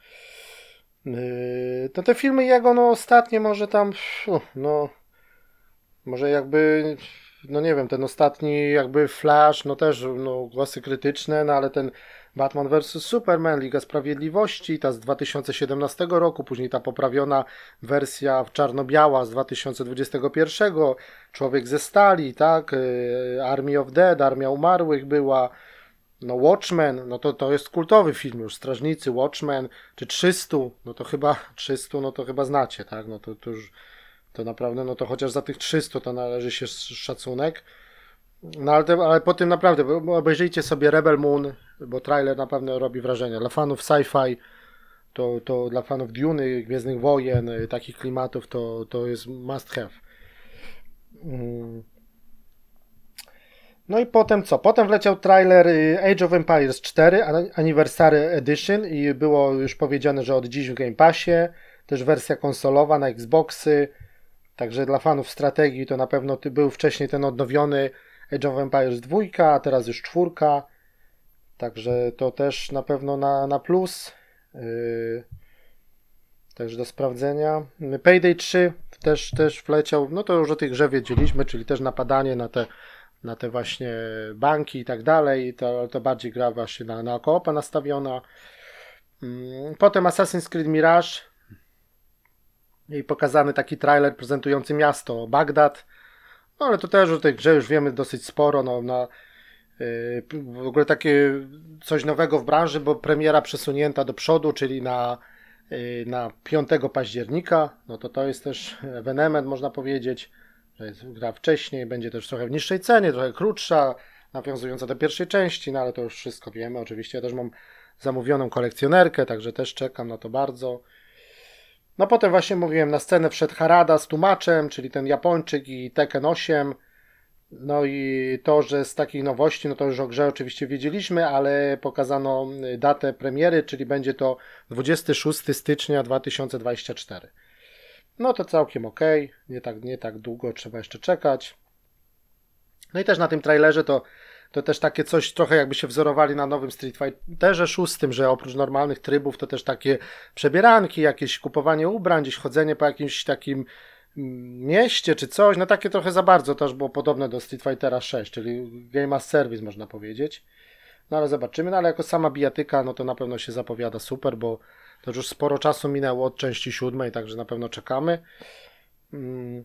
To te filmy jego, no ostatnie może tam, no może jakby, no nie wiem, ten ostatni jakby Flash, no też no, głosy krytyczne, no ale ten Batman vs. Superman, Liga Sprawiedliwości, ta z 2017 roku, później ta poprawiona wersja czarno-biała z 2021, Człowiek ze Stali, tak, y, Army of Dead, Armia Umarłych była, no Watchmen, no to, to jest kultowy film już, Strażnicy, Watchmen, czy 300, no to chyba (laughs) 300, no to chyba znacie, tak, no to, to już, to naprawdę, no to chociaż za tych 300 to należy się szacunek. No ale, te, ale po tym naprawdę, obejrzyjcie sobie Rebel Moon, bo trailer na pewno robi wrażenie. Dla fanów sci-fi, to, to dla fanów Dune, Gwiezdnych Wojen, y, takich klimatów, to, to jest must have. Mm. No i potem co? Potem wleciał trailer y, Age of Empires 4 Anniversary Edition i było już powiedziane, że od dziś w Game Passie. Też wersja konsolowa na Xboxy. Także dla fanów strategii to na pewno był wcześniej ten odnowiony Age of Empires 2, a teraz już czwórka. Także to też na pewno na, na plus. Yy, także do sprawdzenia. Payday 3 też, też wleciał. No to już o tej grze wiedzieliśmy, czyli też napadanie na te, na te właśnie banki i tak dalej. To, to bardziej gra właśnie na, na koopa nastawiona. Yy, potem Assassin's Creed Mirage i pokazany taki trailer prezentujący miasto Bagdad. No ale to też o tej grze już wiemy dosyć sporo. No, na, yy, w ogóle takie coś nowego w branży, bo premiera przesunięta do przodu, czyli na, yy, na 5 października. No to to jest też ewenement, można powiedzieć, że jest gra wcześniej, będzie też trochę w niższej cenie, trochę krótsza, nawiązująca do pierwszej części, no ale to już wszystko wiemy. Oczywiście ja też mam zamówioną kolekcjonerkę, także też czekam na to bardzo. No potem właśnie mówiłem, na scenę wszedł Harada z tłumaczem, czyli ten Japończyk i Tekken 8. No i to, że z takich nowości, no to już o grze oczywiście wiedzieliśmy, ale pokazano datę premiery, czyli będzie to 26 stycznia 2024. No to całkiem ok, nie tak, nie tak długo trzeba jeszcze czekać. No i też na tym trailerze to to też takie coś trochę jakby się wzorowali na nowym Street Fighterze szóstym, że oprócz normalnych trybów to też takie przebieranki, jakieś kupowanie ubrań, gdzieś chodzenie po jakimś takim mm, mieście czy coś, no takie trochę za bardzo też było podobne do Street Fightera 6, czyli Game as Service można powiedzieć. No ale zobaczymy, no ale jako sama bijatyka, no to na pewno się zapowiada super, bo to już sporo czasu minęło od części siódmej, także na pewno czekamy. Hmm.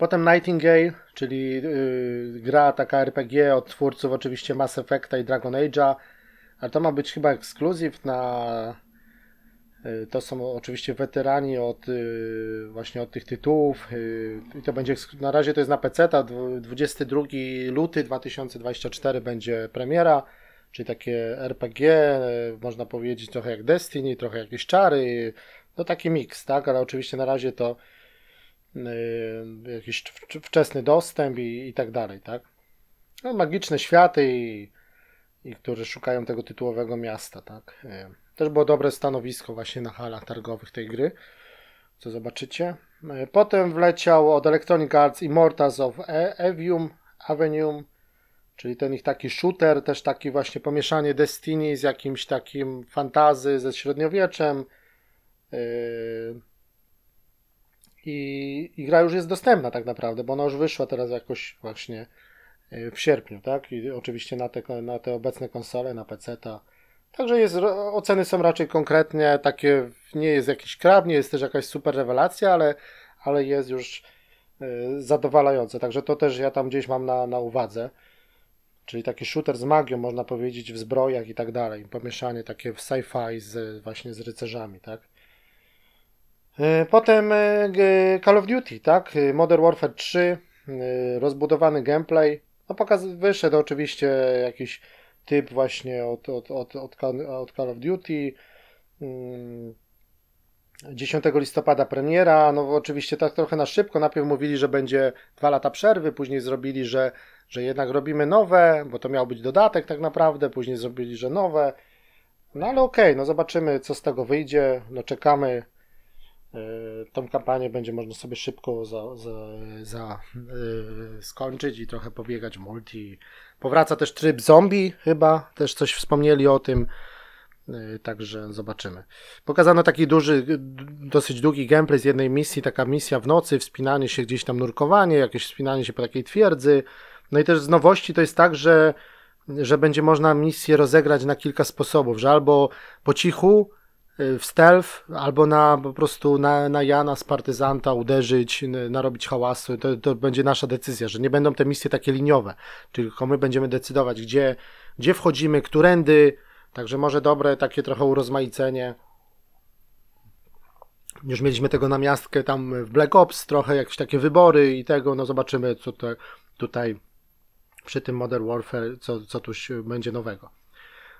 Potem Nightingale, czyli yy, gra taka RPG od twórców oczywiście Mass Effecta i Dragon Age'a, ale to ma być chyba ekskluzyw na... Yy, to są oczywiście weterani od yy, właśnie od tych tytułów y, i to będzie na razie to jest na PC, 22 luty 2024 będzie premiera, czyli takie RPG, y, można powiedzieć trochę jak Destiny, trochę jakieś czary, no taki miks, tak, ale oczywiście na razie to jakiś wczesny dostęp i, i tak dalej, tak. No, magiczne światy i, i które szukają tego tytułowego miasta, tak. Yy, też było dobre stanowisko właśnie na halach targowych tej gry, co zobaczycie. Yy, potem wleciał od Electronic Arts Immortals of Evium, Avenue, czyli ten ich taki shooter, też taki właśnie pomieszanie Destiny z jakimś takim fantazy ze średniowieczem. Yy, I, I gra już jest dostępna tak naprawdę, bo ona już wyszła teraz jakoś właśnie yy, w sierpniu, tak? I oczywiście na te, na te obecne konsole, na PC. -ta. Także jest, oceny są raczej konkretnie, takie nie jest jakiś krab, nie jest też jakaś super rewelacja, ale, ale jest już yy, zadowalające. Także to też ja tam gdzieś mam na, na uwadze. Czyli taki shooter z magią, można powiedzieć, w zbrojach i tak dalej. Pomieszanie takie w sci-fi z, właśnie z rycerzami, tak? E, potem e, Call of Duty, tak? E, Modern Warfare 3, rozbudowany gameplay. No pokaz wyszedł oczywiście jakiś typ właśnie od, od, od, od, od Call of Duty. 10 mm, listopada premiera, no oczywiście tak trochę na szybko. Najpierw mówili, że będzie dwa lata przerwy, później zrobili, że, że jednak robimy nowe, bo to miał być dodatek tak naprawdę, później zrobili, że nowe. No ale okej, okay, no zobaczymy co z tego wyjdzie, no czekamy tą kampanię będzie można sobie szybko za, za, za yy, skończyć i trochę pobiegać multi. Powraca też tryb zombie, chyba też coś wspomnieli o tym. Yy, także zobaczymy. Pokazano taki duży, dosyć długi gameplay z jednej misji, taka misja w nocy, wspinanie się gdzieś tam, nurkowanie, jakieś wspinanie się po takiej twierdzy. No i też z nowości to jest tak, że, że będzie można misję rozegrać na kilka sposobów, że albo po cichu, w stealth albo na po prostu na, na Jana z partyzanta uderzyć, narobić hałasu. To, to będzie nasza decyzja, że nie będą te misje takie liniowe, tylko my będziemy decydować, gdzie, gdzie wchodzimy, którędy. Także może dobre takie trochę urozmaicenie. Już mieliśmy tego na miastkę tam w Black Ops, trochę jakieś takie wybory i tego, no zobaczymy, co to, tutaj przy tym Modern Warfare, co, co tu będzie nowego.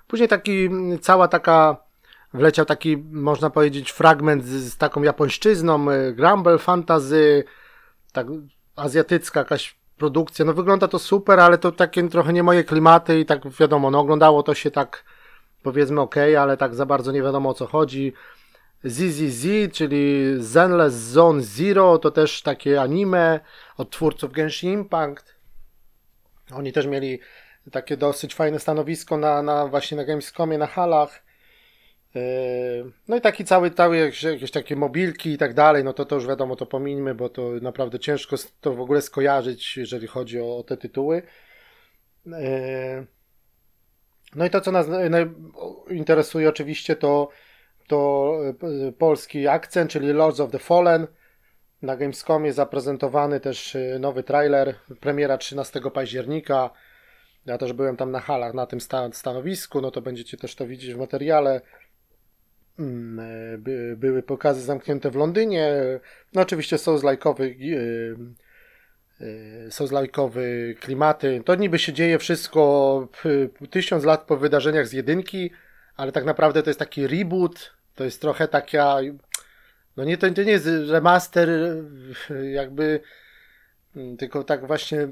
Później taki, cała taka wleciał taki, można powiedzieć, fragment z, z taką japońszczyzną, y, Grumble Fantasy, tak azjatycka jakaś produkcja. No wygląda to super, ale to takie trochę nie moje klimaty i tak wiadomo, no oglądało to się tak powiedzmy ok, ale tak za bardzo nie wiadomo o co chodzi. ZZZ, czyli Zenless Zone Zero, to też takie anime od twórców Genshin Impact. Oni też mieli takie dosyć fajne stanowisko na, na właśnie na Gamescomie, na halach. Yy, no i taki cały, cały jakieś, takie mobilki i tak dalej, no to to już wiadomo, to pomińmy, bo to naprawdę ciężko to w ogóle skojarzyć, jeżeli chodzi o, o te tytuły. Yy, no i to, co nas interesuje oczywiście, to, to yy, polski akcent, czyli Lords of the Fallen. Na Gamescomie zaprezentowany też nowy trailer, premiera 13 października. Ja też byłem tam na halach, na tym stanowisku, no to będziecie też to widzieć w materiale. Mm, e, by, były pokazy zamknięte w Londynie. No oczywiście e, e, są zlajkowy klimaty. To niby się dzieje wszystko tysiąc lat po wydarzeniach z jedynki, ale tak naprawdę to jest taki reboot, to jest trochę taka no nie, to, to nie jest remaster jakby mm, tylko tak właśnie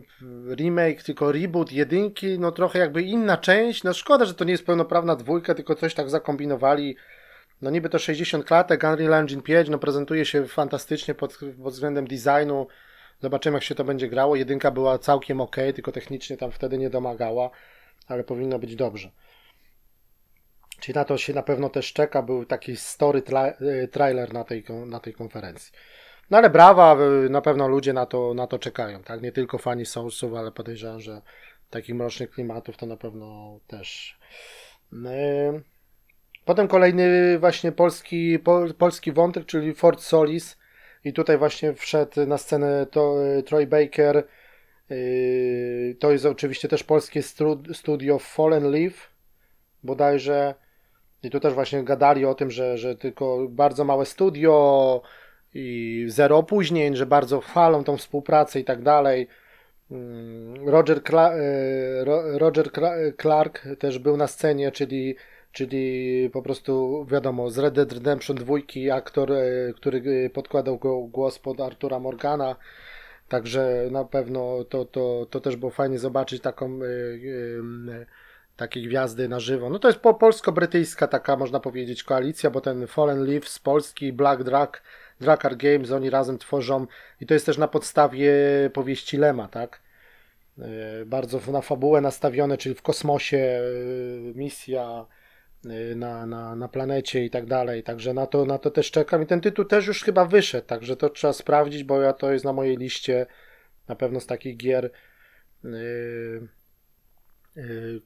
remake, tylko reboot jedynki, no trochę jakby inna część, no szkoda, że to nie jest pełnoprawna dwójka, tylko coś tak zakombinowali no niby to 60 klatek, Unreal Engine 5, no prezentuje się fantastycznie pod, pod względem designu. Zobaczymy, jak się to będzie grało. Jedynka była całkiem ok, tylko technicznie tam wtedy nie domagała, ale powinno być dobrze. Czyli na to się na pewno też czeka. Był taki story tra y, trailer na tej, na tej konferencji. No ale brawa, na pewno ludzie na to, na to czekają. Tak? Nie tylko fani Soulsów, ale podejrzewam, że takich mrocznych klimatów to na pewno też. Yy. Potem kolejny właśnie polski, polski wątek, czyli Fort Solis. I tutaj właśnie wszedł na scenę to, Troy Baker. Yy, to jest oczywiście też polskie studio Fallen Leaf bodajże. I tu też właśnie gadali o tym, że, że tylko bardzo małe studio i zero opóźnień, że bardzo chwalą tą współpracę i tak dalej. Mm, Roger, Cla yy, Roger Clark też był na scenie, czyli czyli po prostu wiadomo, z Red Dead Redemption 2 aktor, e, który podkładał go głos pod Artura Morgana, także na pewno to, to, to też było fajnie zobaczyć taką takie gwiazdy na żywo. No to jest po polsko-brytyjska taka, można powiedzieć, koalicja, bo ten Fallen z Polski, Black Drak, Drakar Games, oni razem tworzą i to jest też na podstawie powieści Lema, tak? E, bardzo na fabułę nastawione, czyli w kosmosie, e, misja e, na, na, na planecie i tak dalej. Także na to, na to też czekam. I ten tytuł też już chyba wyszedł, także to trzeba sprawdzić, bo ja to jest na mojej liście na pewno z takich gier,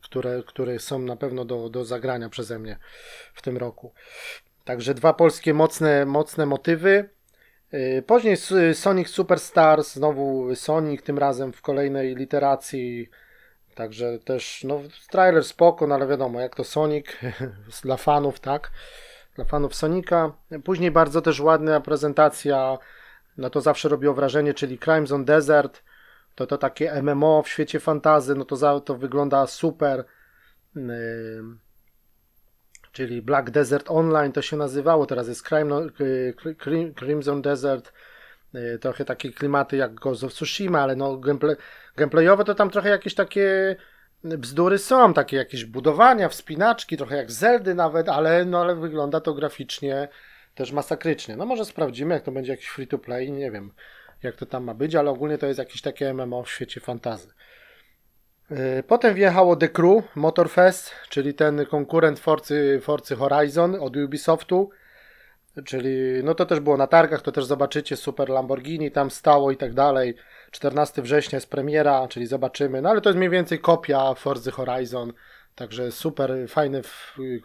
które, które są na pewno do, do zagrania przeze mnie w tym roku. Także dwa polskie mocne, mocne motywy. Y, później Sonic Superstars, znowu Sonic, tym razem w kolejnej literacji. Także też, no, trailer spoko, no ale wiadomo, jak to Sonic (laughs) dla fanów, tak? Dla fanów Sonika. Później bardzo też ładna prezentacja, no to zawsze robiło wrażenie, czyli Crimes on Desert. To to takie MMO w świecie fantazy, no to, za, to wygląda super. Yy czyli Black Desert Online to się nazywało, teraz jest no, Crimson Desert, y, trochę takie klimaty jak Ghost of Tsushima, ale no gameplay, gameplayowe to tam trochę jakieś takie bzdury są, takie jakieś budowania, wspinaczki, trochę jak Zeldy nawet, ale, no, ale wygląda to graficznie też masakrycznie. No może sprawdzimy, jak to będzie jakiś free to play, nie wiem jak to tam ma być, ale ogólnie to jest jakieś takie MMO w świecie fantazy. E, potem wjechało The Crew Motorfest, czyli ten konkurent Forcy, Forcy Horizon od Ubisoftu. Czyli no to też było na targach, to też zobaczycie super Lamborghini tam stało i tak dalej. 14 września jest premiera, czyli zobaczymy. No ale to jest mniej więcej kopia Forcy Horizon. Także super fajny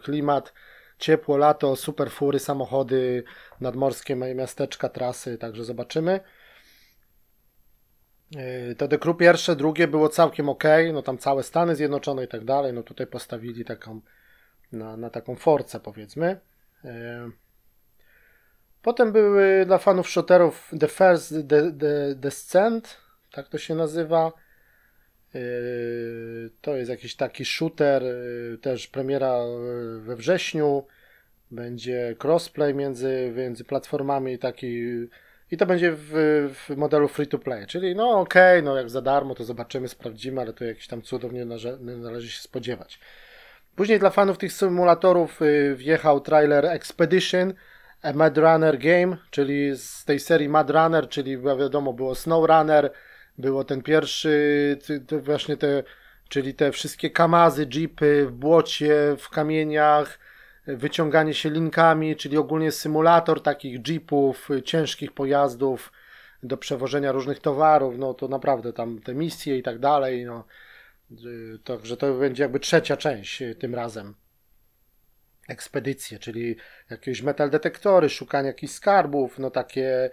klimat, ciepło lato, super fury, samochody, nadmorskie miasteczka, trasy, także zobaczymy. Yy, to The Crew pierwsze, drugie było całkiem ok, no tam całe Stany Zjednoczone i tak dalej, no tutaj postawili taką, na, na taką forcę powiedzmy. Yy, potem były dla fanów shooterów The First The, The Descent, tak to się nazywa. Yy, to jest jakiś taki shooter, też premiera we wrześniu. Będzie crossplay między, między platformami, taki i to będzie w, w modelu free to play, czyli no okej, okay, no jak za darmo to zobaczymy, sprawdzimy, ale to jakiś tam cudów nie, nie należy się spodziewać. Później dla fanów tych symulatorów wjechał trailer Expedition, Mad Runner Game, czyli z tej serii Mad Runner, czyli wiadomo było Snow Runner, było ten pierwszy, właśnie te, czyli te wszystkie kamazy, jeepy w błocie, w kamieniach, wyciąganie się linkami, czyli ogólnie symulator takich jeepów, ciężkich pojazdów do przewożenia różnych towarów, no to naprawdę tam te misje i tak dalej, no. Także to będzie jakby trzecia część y, tym razem. Ekspedycje, czyli jakieś metal detektory, szukanie jakichś skarbów, no takie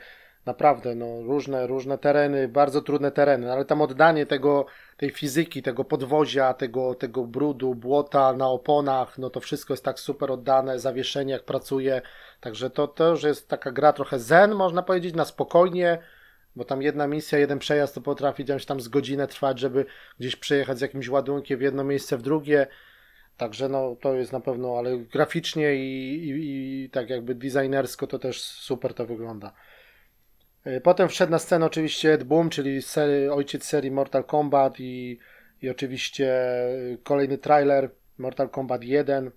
naprawdę no, różne, różne tereny, bardzo trudne tereny, ale tam oddanie tego, tej fizyki, tego podwozia, tego, tego brudu, błota na oponach, no to wszystko jest tak super oddane, zawieszenie jak pracuje, także to też jest taka gra trochę zen, można powiedzieć, na spokojnie, bo tam jedna misja, jeden przejazd to potrafi gdzieś tam z godzinę trwać, żeby gdzieś przejechać z jakimś ładunkiem w jedno miejsce, w drugie, Także no, to jest na pewno, ale graficznie i, i, i tak jakby designersko to też super to wygląda. E, potem wszedł na scenę oczywiście Ed Boom, czyli ojciec serii Mortal Kombat i, i oczywiście kolejny trailer Mortal Kombat 1,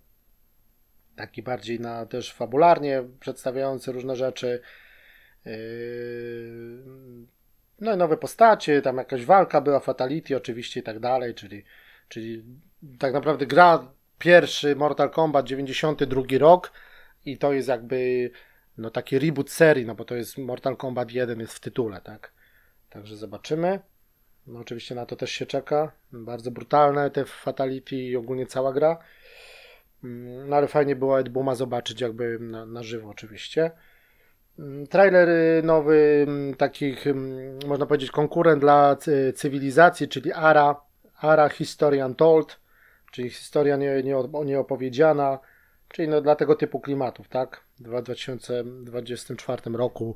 taki bardziej na też fabularnie przedstawiający różne rzeczy. E, no i nowe postacie, tam jakaś walka była, Fatality oczywiście i tak dalej, czyli, czyli tak naprawdę gra pierwszy Mortal Kombat 92 rok i to jest jakby no taki reboot serii, no bo to jest Mortal Kombat 1 jest w tytule, tak? Także zobaczymy. No oczywiście na to też się czeka. Bardzo brutalne te Fatality i ogólnie cała gra. Mm, no ale fajnie było Ed Booma zobaczyć jakby na, na żywo oczywiście. Mm, trailer nowy, mm, takich można powiedzieć konkurent dla cywilizacji, czyli ARA, ARA History Untold, czyli historia nie, nie, nieopowiedziana, czyli no dla tego typu klimatów, tak? W 2024 roku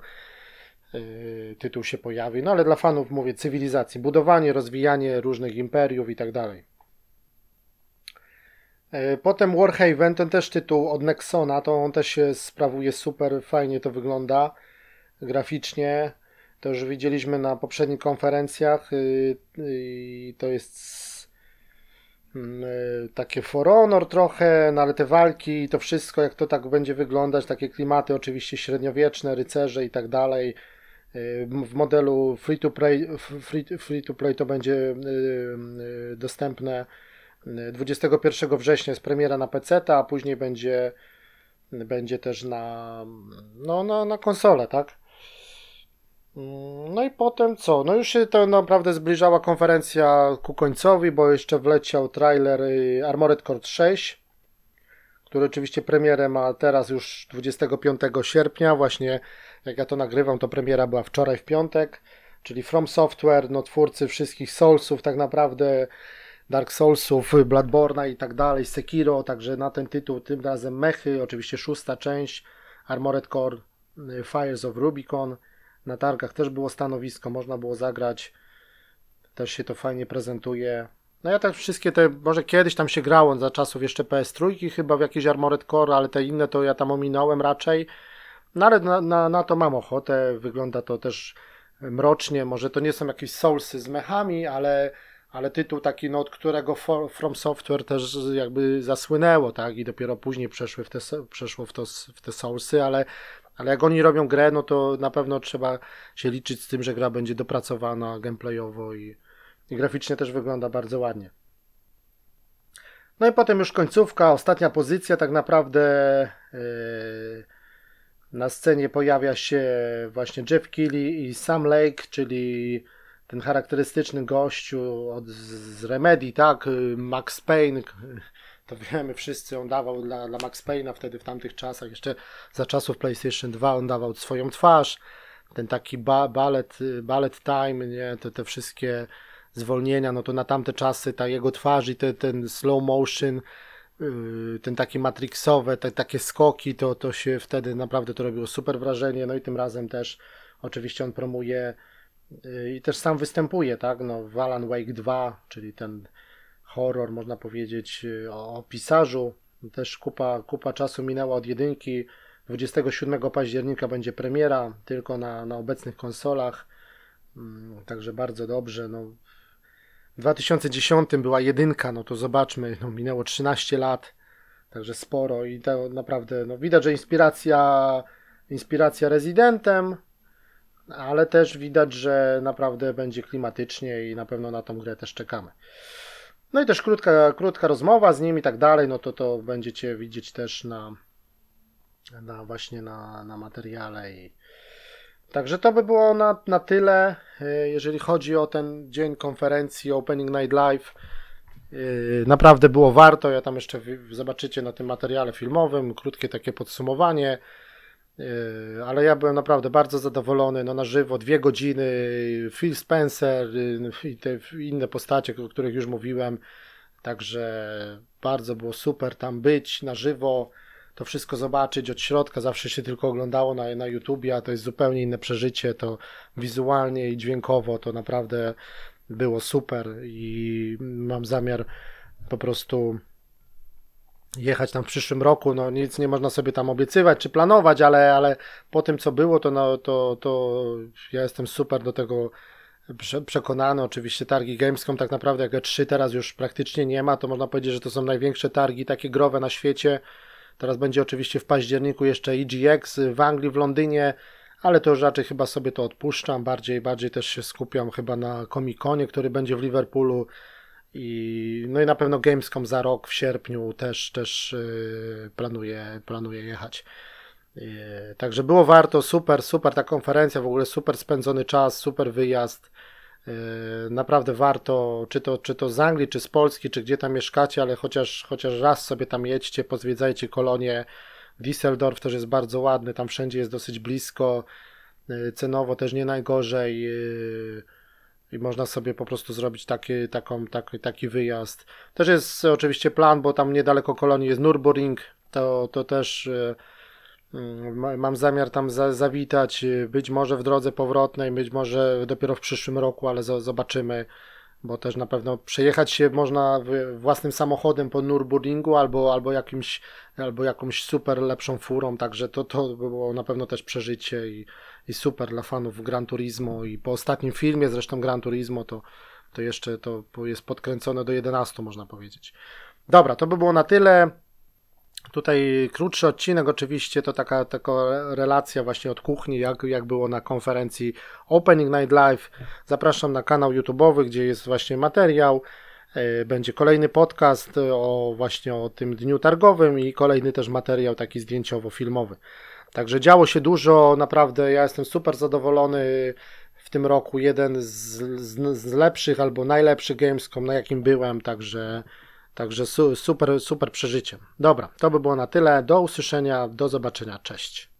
yy, tytuł się pojawi. No ale dla fanów mówię cywilizacji, budowanie, rozwijanie różnych imperiów i tak dalej. E, Potem Warhaven, ten też tytuł od Nexona, to on też się sprawuje super, fajnie to wygląda graficznie. To już widzieliśmy na poprzednich konferencjach. y, y, To jest takie For Honor trochę, no ale te walki i to wszystko, jak to tak będzie wyglądać, takie klimaty oczywiście średniowieczne, rycerze i tak dalej. Y, W modelu free to play, free, free to play to będzie y, dostępne 21 września jest premiera na PC, a później będzie, będzie też na, no, na, na konsolę, tak? No i potem co? No już się to naprawdę zbliżała konferencja ku końcowi, bo jeszcze wleciał trailer Armored Core 6, który oczywiście premierę ma teraz już 25 sierpnia, właśnie jak ja to nagrywam, to premiera była wczoraj w piątek, czyli From Software, no twórcy wszystkich Soulsów tak naprawdę, Dark Soulsów, Bloodborne'a i tak dalej, Sekiro, także na ten tytuł tym razem mechy, oczywiście szósta część, Armored Core y, Fires of Rubicon, na targach też było stanowisko, można było zagrać, też się to fajnie prezentuje. No ja tak wszystkie te, może kiedyś tam się grało za czasów jeszcze PS3 chyba w jakiś Armored Core, ale te inne to ja tam ominąłem raczej. No ale na, na, na to mam ochotę, wygląda to też mrocznie, może to nie są jakieś Soulsy z mechami, ale, ale tytuł taki, no, od którego From Software też jakby zasłynęło, tak, i dopiero później przeszły w te, przeszło w, to, w te Soulsy, ale, ale jak oni robią grę, no to na pewno trzeba się liczyć z tym, że gra będzie dopracowana gameplayowo i, i graficznie też wygląda bardzo ładnie. No i potem już końcówka, ostatnia pozycja tak naprawdę yy, na scenie pojawia się właśnie Jeff Keighley i Sam Lake, czyli ten charakterystyczny gościu od, z Remedy, tak, Max Payne, to wiemy wszyscy, on dawał dla, dla Max Payne'a wtedy w tamtych czasach, jeszcze za czasów PlayStation 2 on dawał swoją twarz, ten taki ba, ballet, ballet time, nie, te, te wszystkie zwolnienia, no to na tamte czasy ta jego twarz i te, ten slow motion, yy, ten taki matrixowe, te, takie skoki, to, to się wtedy naprawdę to robiło super wrażenie, no i tym razem też oczywiście on promuje yy, i też sam występuje, tak, no w Alan Wake 2, czyli ten horror, można powiedzieć, yy, o, pisarzu, też kupa, kupa czasu minęła od jedynki, 27 października będzie premiera, tylko na, na obecnych konsolach, mm, także bardzo dobrze, no. W 2010 była jedynka, no to zobaczmy, no minęło 13 lat, także sporo i to naprawdę, no widać, że inspiracja, inspiracja Residentem, ale też widać, że naprawdę będzie klimatycznie i na pewno na tą grę też czekamy. No i też krótka, krótka rozmowa z nim i tak dalej, no to to będziecie widzieć też na, na właśnie na, na materiale i Także to by było na, na tyle, y, jeżeli chodzi o ten dzień konferencji Opening Night Live. Y, Naprawdę było warto. Ja tam jeszcze zobaczycie na tym materiale filmowym krótkie takie podsumowanie. Y, Ale ja byłem naprawdę bardzo zadowolony. No na żywo, dwie godziny. Phil Spencer y, i te inne postacie, o których już mówiłem. Także bardzo było super tam być na żywo to wszystko zobaczyć od środka. Zawsze się tylko oglądało na, na YouTubie, a to jest zupełnie inne przeżycie. To wizualnie i dźwiękowo to naprawdę było super i mam zamiar po prostu jechać tam w przyszłym roku. No nic nie można sobie tam obiecywać czy planować, ale, ale po tym co było, to, no, to, to ja jestem super do tego prze- przekonany. Oczywiście targi Gamescom tak naprawdę jak E3 teraz już praktycznie nie ma, to można powiedzieć, że to są największe targi takie growe na świecie. Teraz będzie oczywiście w październiku jeszcze EGX w Anglii, w Londynie, ale to już raczej chyba sobie to odpuszczam. Bardziej, bardziej też się skupiam chyba na Comic-Conie, który będzie w Liverpoolu. I, no i na pewno Gamescom za rok w sierpniu też, też yy, planuję, planuję jechać. Yy, także było warto, super, super ta konferencja, w ogóle super spędzony czas, super wyjazd. Yy, Naprawdę warto, czy to, czy to z Anglii, czy z Polski, czy gdzie tam mieszkacie, ale chociaż, chociaż raz sobie tam jedźcie, pozwiedzajcie kolonie. Düsseldorf też jest bardzo ładny, tam wszędzie jest dosyć blisko, cenowo też nie najgorzej i można sobie po prostu zrobić taki, taką, taki, taki wyjazd. Też jest oczywiście plan, bo tam niedaleko kolonii jest Nürburgring, to, to też yy, Mm, ma- Mam zamiar tam za, zawitać, y, być może w drodze powrotnej, być może dopiero w przyszłym roku, ale zo- zobaczymy. bo też na pewno przejechać się można własnym samochodem po Nürburgringu albo, albo, jakimś, albo jakąś super lepszą furą, także to, to by było na pewno też przeżycie i, i super dla fanów Gran Turismo i po ostatnim filmie zresztą Gran Turismo to, to jeszcze to jest podkręcone do 11 można powiedzieć. Dobra, to by było na tyle. Tutaj krótszy odcinek, oczywiście to taka, taka relacja właśnie od kuchni, jak, jak było na konferencji Opening Night Live. Zapraszam na kanał YouTube'owy, gdzie jest właśnie materiał. E, Będzie kolejny podcast o właśnie o tym dniu targowym i kolejny też materiał taki zdjęciowo-filmowy. Także działo się dużo, naprawdę ja jestem super zadowolony w tym roku. Jeden z, z, z lepszych albo najlepszych Gamescom, na jakim byłem, także Także su, super, super przeżycie. Dobra, to by było na tyle. Do usłyszenia, do zobaczenia. Cześć.